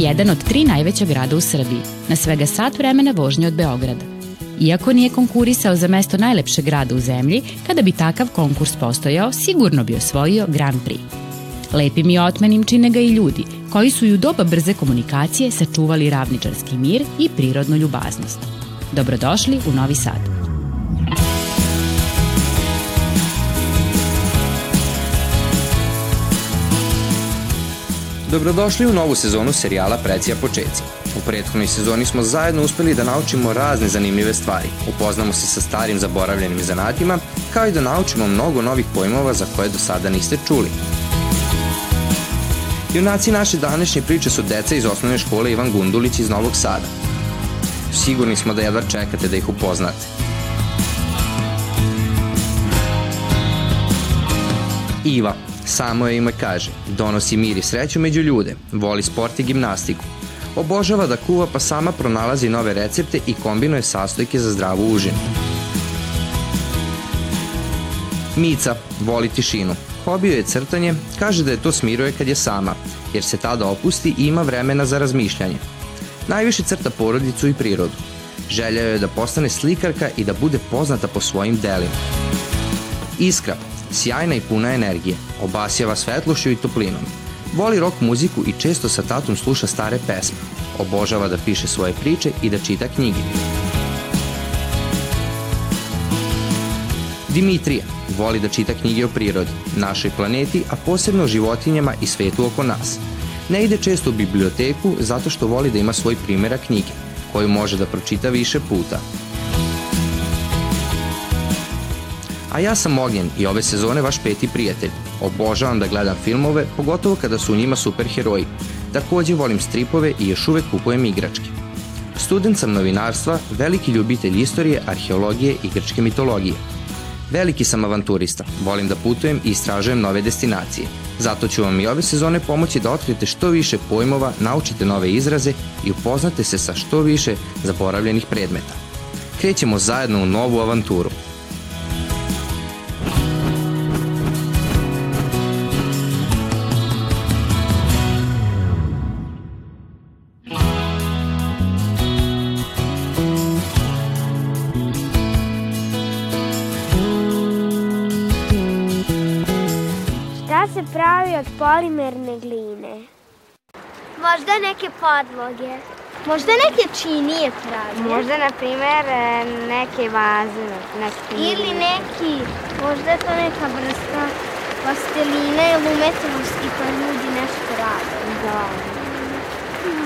je jedan od tri najveća grada u Srbiji, na svega sat vremena vožnje od Beograda. Iako nije konkurisao za mesto najlepšeg grada u zemlji, kada bi takav konkurs postojao, sigurno bi osvojio Grand Prix. Lepim i otmenim čine ga i ljudi, koji su i u doba brze komunikacije sačuvali ravničarski mir i prirodnu ljubaznost. Dobrodošli u Novi Sad. Dobrodošli u novu sezonu serijala Precija počeci. U prethodnoj sezoni smo zajedno uspeli da naučimo razne zanimljive stvari, upoznamo se sa starim zaboravljenim zanatima, kao i da naučimo mnogo novih pojmova za koje do sada niste čuli. Junaci naše današnje priče su deca iz osnovne škole Ivan Gundulić iz Novog Sada. Sigurni smo da jedva čekate da ih upoznate. Iva, Samo je ime kaže, donosi mir i sreću među ljude, voli sport i gimnastiku. Obožava da kuva pa sama pronalazi nove recepte i kombinuje sastojke za zdravu užinu. Mica voli tišinu. Hobio je crtanje, kaže da je to smiruje kad je sama, jer se tada opusti i ima vremena za razmišljanje. Najviše crta porodicu i prirodu. Želja je da postane slikarka i da bude poznata po svojim delima. Iskra sjajna i puna energije, obasjava svetlošću i toplinom. Voli rock muziku i često sa tatom sluša stare pesme. Obožava da piše svoje priče i da čita knjige. Dimitrija voli da čita knjige o prirodi, našoj planeti, a posebno o životinjama i svetu oko nas. Ne ide često u biblioteku zato što voli da ima svoj primjera knjige, koju može da pročita više puta, A ja sam Ognjen i ove sezone vaš peti prijatelj. Obožavam da gledam filmove, pogotovo kada su u njima superheroji. Takođe volim stripove i još uvek kupujem igračke. Student sam novinarstva, veliki ljubitelj istorije, arheologije i grčke mitologije. Veliki sam avanturista, volim da putujem i istražujem nove destinacije. Zato ću vam i ove sezone pomoći da otkrijete što više pojmova, naučite nove izraze i upoznate se sa što više zaboravljenih predmeta. Krećemo zajedno u novu avanturu – pravi od polimerne gline. Možda neke podloge. Možda neke činije pravi. Možda, na primer, e, neke vaze. Neke Ili neki, možda je to neka vrsta pastelina ili umetnosti pa ljudi nešto rade. Da.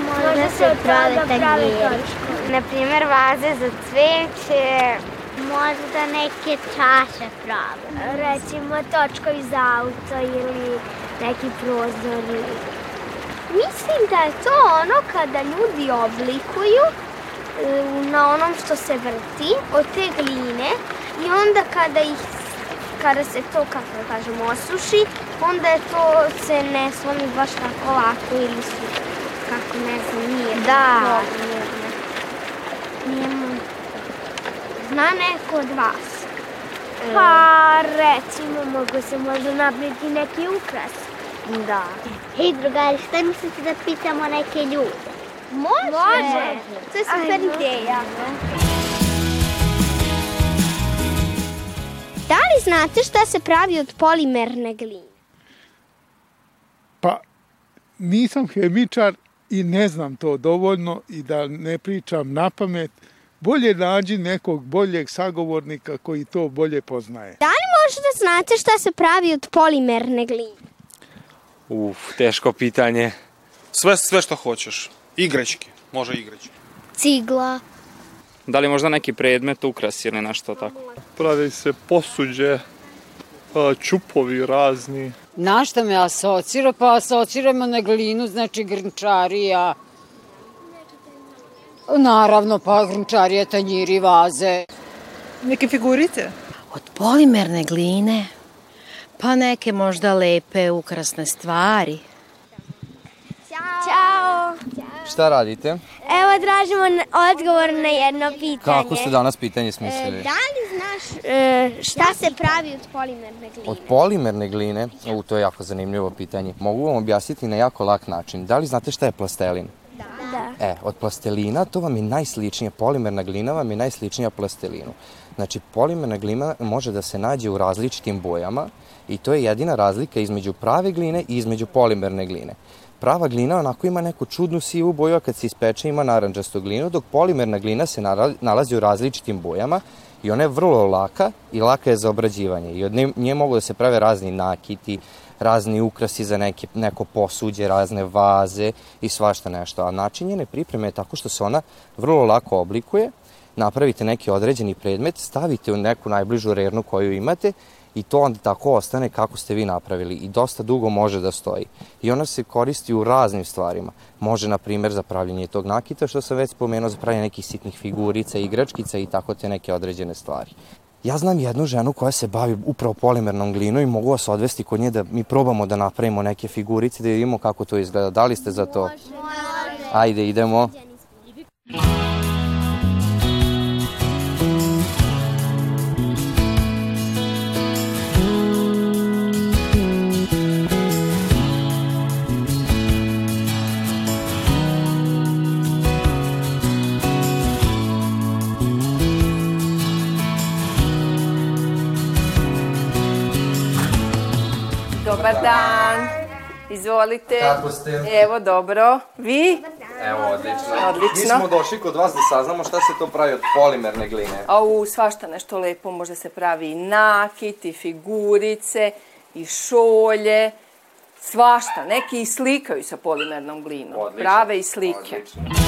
Možda, možda se prave tagijeri. Na primer, vaze za cveće, Možda neke čaše prave. Recimo točkovi za auto ili neki prozori. Mislim da je to ono kada ljudi oblikuju e, na onom što se vrti od te gline i onda kada ih kada se to, kako da kažemo, osuši, onda je to se ne slomi baš tako lako ili su, kako ne znam, nije. Da. Dobro, nije, nije Zna neko od vas? E. Pa, recimo, mogu se možda napraviti neki ukras. Da. Hej, drugari, šta mislite da pitamo neke ljude? Može. Može. To je super ideja. Da li znate šta se pravi od polimerne gline? Pa, nisam hemičar i ne znam to dovoljno i da ne pričam na pamet, bolje nađi nekog boljeg sagovornika koji to bolje poznaje. Da li možete znate šta se pravi od polimerne gline? Uf, teško pitanje. Sve, sve što hoćeš. Igračke, može igračke. Cigla. Da li možda neki predmet, ukras ili nešto tako? Pravi se posuđe, čupovi razni. Na šta me asocira? Pa asociramo na glinu, znači grnčarija, Naravno, pa grunčarije, tanjiri, vaze. Neke figurice? Od polimerne gline, pa neke možda lepe, ukrasne stvari. Ćao. Šta radite? Evo tražimo odgovor na jedno pitanje. Kako ste danas pitanje smislili? E, da li znaš e, šta se pravi od polimerne gline? Od polimerne gline, u, to je jako zanimljivo pitanje, mogu vam objasniti na jako lak način. Da li znate šta je plastelin? E, od plastelina to vam je najsličnije, polimerna glina vam je najsličnija plastelinu. Znači, polimerna glina može da se nađe u različitim bojama i to je jedina razlika između prave gline i između polimerne gline. Prava glina onako ima neku čudnu sivu boju, a kad se ispeče ima naranđastu glinu, dok polimerna glina se nalazi u različitim bojama i ona je vrlo laka i laka je za obrađivanje. I od nje, nje mogu da se prave razni nakiti, razni ukrasi za neke, neko posuđe, razne vaze i svašta nešto. A način njene pripreme je tako što se ona vrlo lako oblikuje, napravite neki određeni predmet, stavite u neku najbližu rernu koju imate i to onda tako ostane kako ste vi napravili i dosta dugo može da stoji. I ona se koristi u raznim stvarima. Može, na primer, za pravljenje tog nakita, što sam već spomenuo, za pravljenje nekih sitnih figurica, igračkica i tako te neke određene stvari. Ja znam jednu ženu koja se bavi upravo polimernom glinom i mogu vas odvesti kod nje da mi probamo da napravimo neke figurice, da vidimo kako to izgleda. Da li ste za to? Ajde, idemo. Dobar dan. Izvolite. Kako ste? Evo, dobro. Vi? Evo, odlično. Odlično. Mi smo došli kod vas da saznamo šta se to pravi od polimerne gline. A u svašta nešto lepo može se pravi i nakit, i figurice, i šolje, svašta. Neki i slikaju sa polimernom glinom. Odlično, Prave i slike. odlično.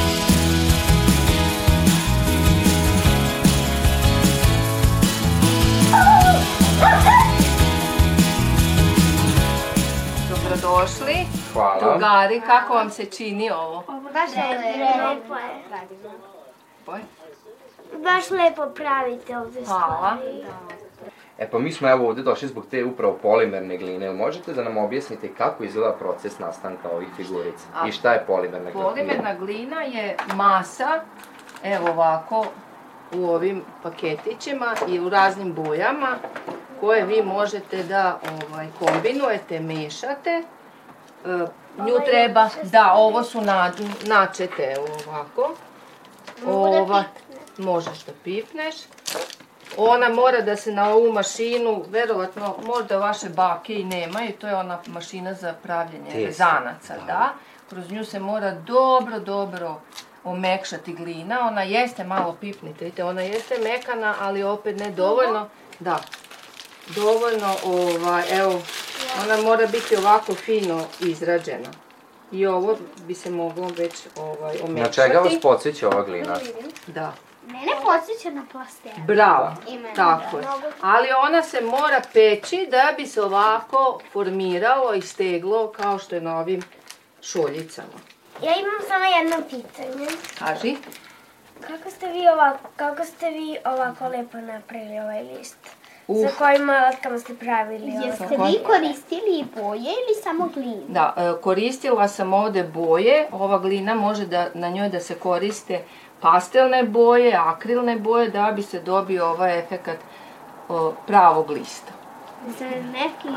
Dobrodošli. Hvala. Drugari, kako vam se čini ovo? Baš lepo je. Boj. Baš lepo pravite ovde Hvala. E pa mi smo evo ovde došli zbog te upravo polimerne gline. Možete da nam objasnite kako izgleda proces nastanka ovih figurica? A, I šta je polimerna glina? Polimerna glina je masa, evo ovako, u ovim paketićima i u raznim bojama koje vi možete da ovaj, kombinujete, mešate. E, nju treba, da, ovo su na, načete ovako. Ova, možeš da pipneš. Ona mora da se na ovu mašinu, verovatno možda vaše bake i nemaju, to je ona mašina za pravljenje rezanaca, da. Kroz nju se mora dobro, dobro omekšati glina. Ona jeste malo pipnite, vidite, ona jeste mekana, ali opet ne dovoljno. Da, dovoljno, ovaj, evo, ona mora biti ovako fino izrađena. I ovo bi se moglo već ovaj, omekšati. Na čega vas podsjeća ova glina? Da. Mene podsjeća na plastel. Bravo, Ima, tako je. da. Ali ona se mora peći da bi se ovako formiralo i steglo kao što je na ovim šoljicama. Ja imam samo jedno pitanje. Kaži. Kako ste vi ovako, kako ste vi ovako lepo napravili ovaj list? Uf. Sa kojim alatkama ste pravili ovo? Jeste vi koristili boje ili samo glinu? Da, e, koristila sam ovde boje. Ova glina može da, na njoj da se koriste pastelne boje, akrilne boje, da bi se dobio ovaj efekat pravog lista. Za neki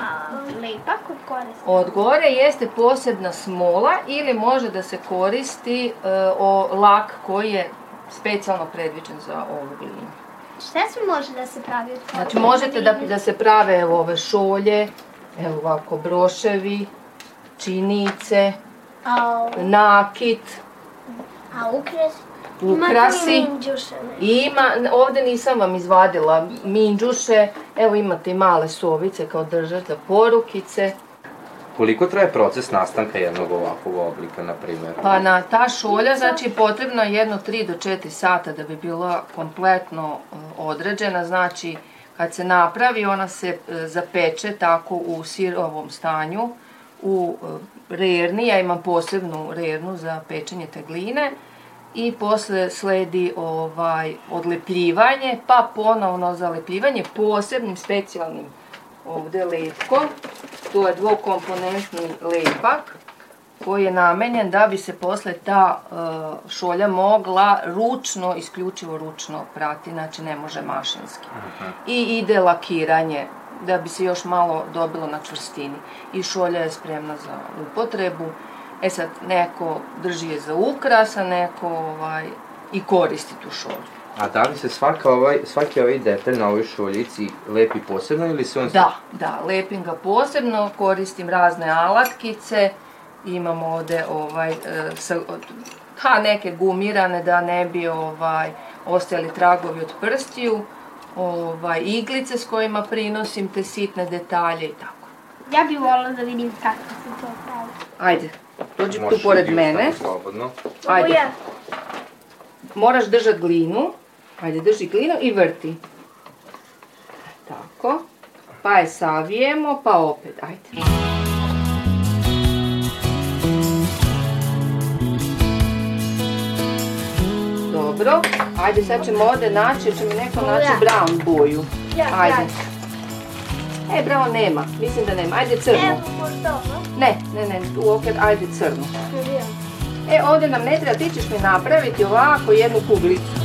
lepak od koriste? Od gore jeste posebna smola ili može da se koristi e, o, lak koji je specijalno predviđen za ovu glinu. Šta sve može da se pravi od Znači možete da, da se prave evo ove šolje, evo ovako broševi, činice, A, nakit, a ukras? ukrasi. Ima, ovde nisam vam izvadila minđuše, evo imate i male sovice kao držat za porukice. Koliko traje proces nastanka jednog ovakvog oblika, na primjer? Pa na ta šolja, znači potrebno je jedno 3 do 4 sata da bi bila kompletno e, određena, znači kad se napravi ona se e, zapeče tako u sirovom stanju u e, rerni, ja imam posebnu rernu za pečenje te gline i posle sledi ovaj odlepljivanje, pa ponovno zalepljivanje posebnim specijalnim ovde lepkom. To je dvokomponentni lepak koji je namenjen da bi se posle ta uh, šolja mogla ručno, isključivo ručno prati, znači ne može mašinski. I ide lakiranje da bi se još malo dobilo na čvrstini. I šolja je spremna za upotrebu. E sad, neko drži je za ukras, a neko ovaj, i koristi tu šolju. A da li se svaka ovaj, svaki ovaj detalj na ovoj šoljici lepi posebno ili se on... Da, da, lepim ga posebno, koristim razne alatkice, imamo ovde ovaj, e, sa, ha, neke gumirane da ne bi ovaj, ostajali tragovi od prstiju, ovaj, iglice s kojima prinosim te sitne detalje i tako. Ja bih volila da vidim kako se to pravi. Ajde, dođi tu pored mene. Slobodno. Ajde. Moraš držati glinu. Ajde, drži glinu i vrti. Tako. Pa je savijemo, pa opet. Ajde. Dobro. Ajde, sad ćemo ovde naći, jer će mi neko naći brown boju. Ajde. E, brown nema. Mislim da nema. Ajde, crnu. Evo, možda ovo. Ne, ne, ne, u okvir, ajde crnu. E, ovde nam ne treba, ti ćeš mi napraviti ovako jednu kuglicu.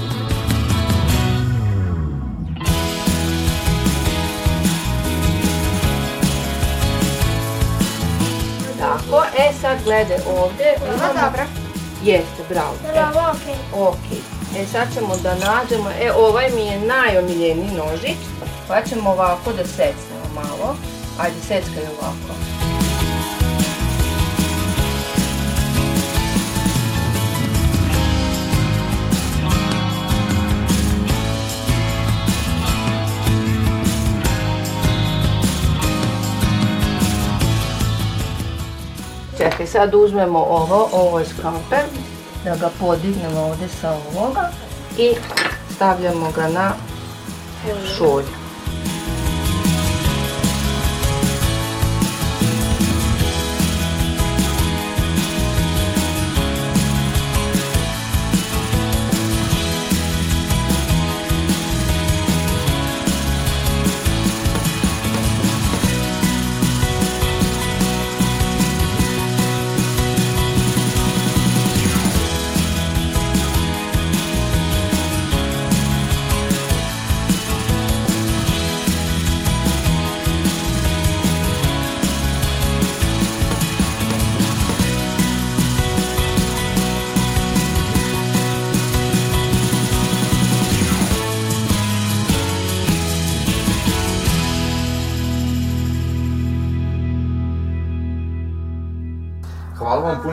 Tako, e sad gledaj ovde. Ovo dobro. Jeste, bravo. Jel E, okej? ok. E sad ćemo da nađemo, e ovaj mi je najomiljeniji nožić, pa ćemo ovako da secnemo malo. Ajde, seckaj ovako. Sad uzmemo ovo, ovo je skalpel, da ga podignemo ovde sa ovoga i stavljamo ga na šolju.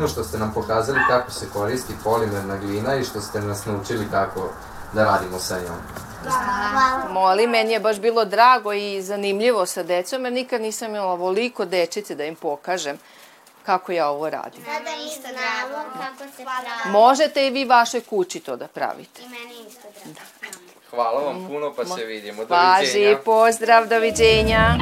Puno što ste nam pokazali kako se koristi polimerna glina i što ste nas naučili kako da radimo sa njom. Molim, meni je baš bilo drago i zanimljivo sa decom, jer nikad nisam imala ovoliko dečice da im pokažem kako ja ovo radim. Sada isto znamo kako se pravi. Možete i vi vašoj kući to da pravite. I meni isto drago. Hvala vam puno, pa se vidimo. Važi, pozdrav, doviđenja.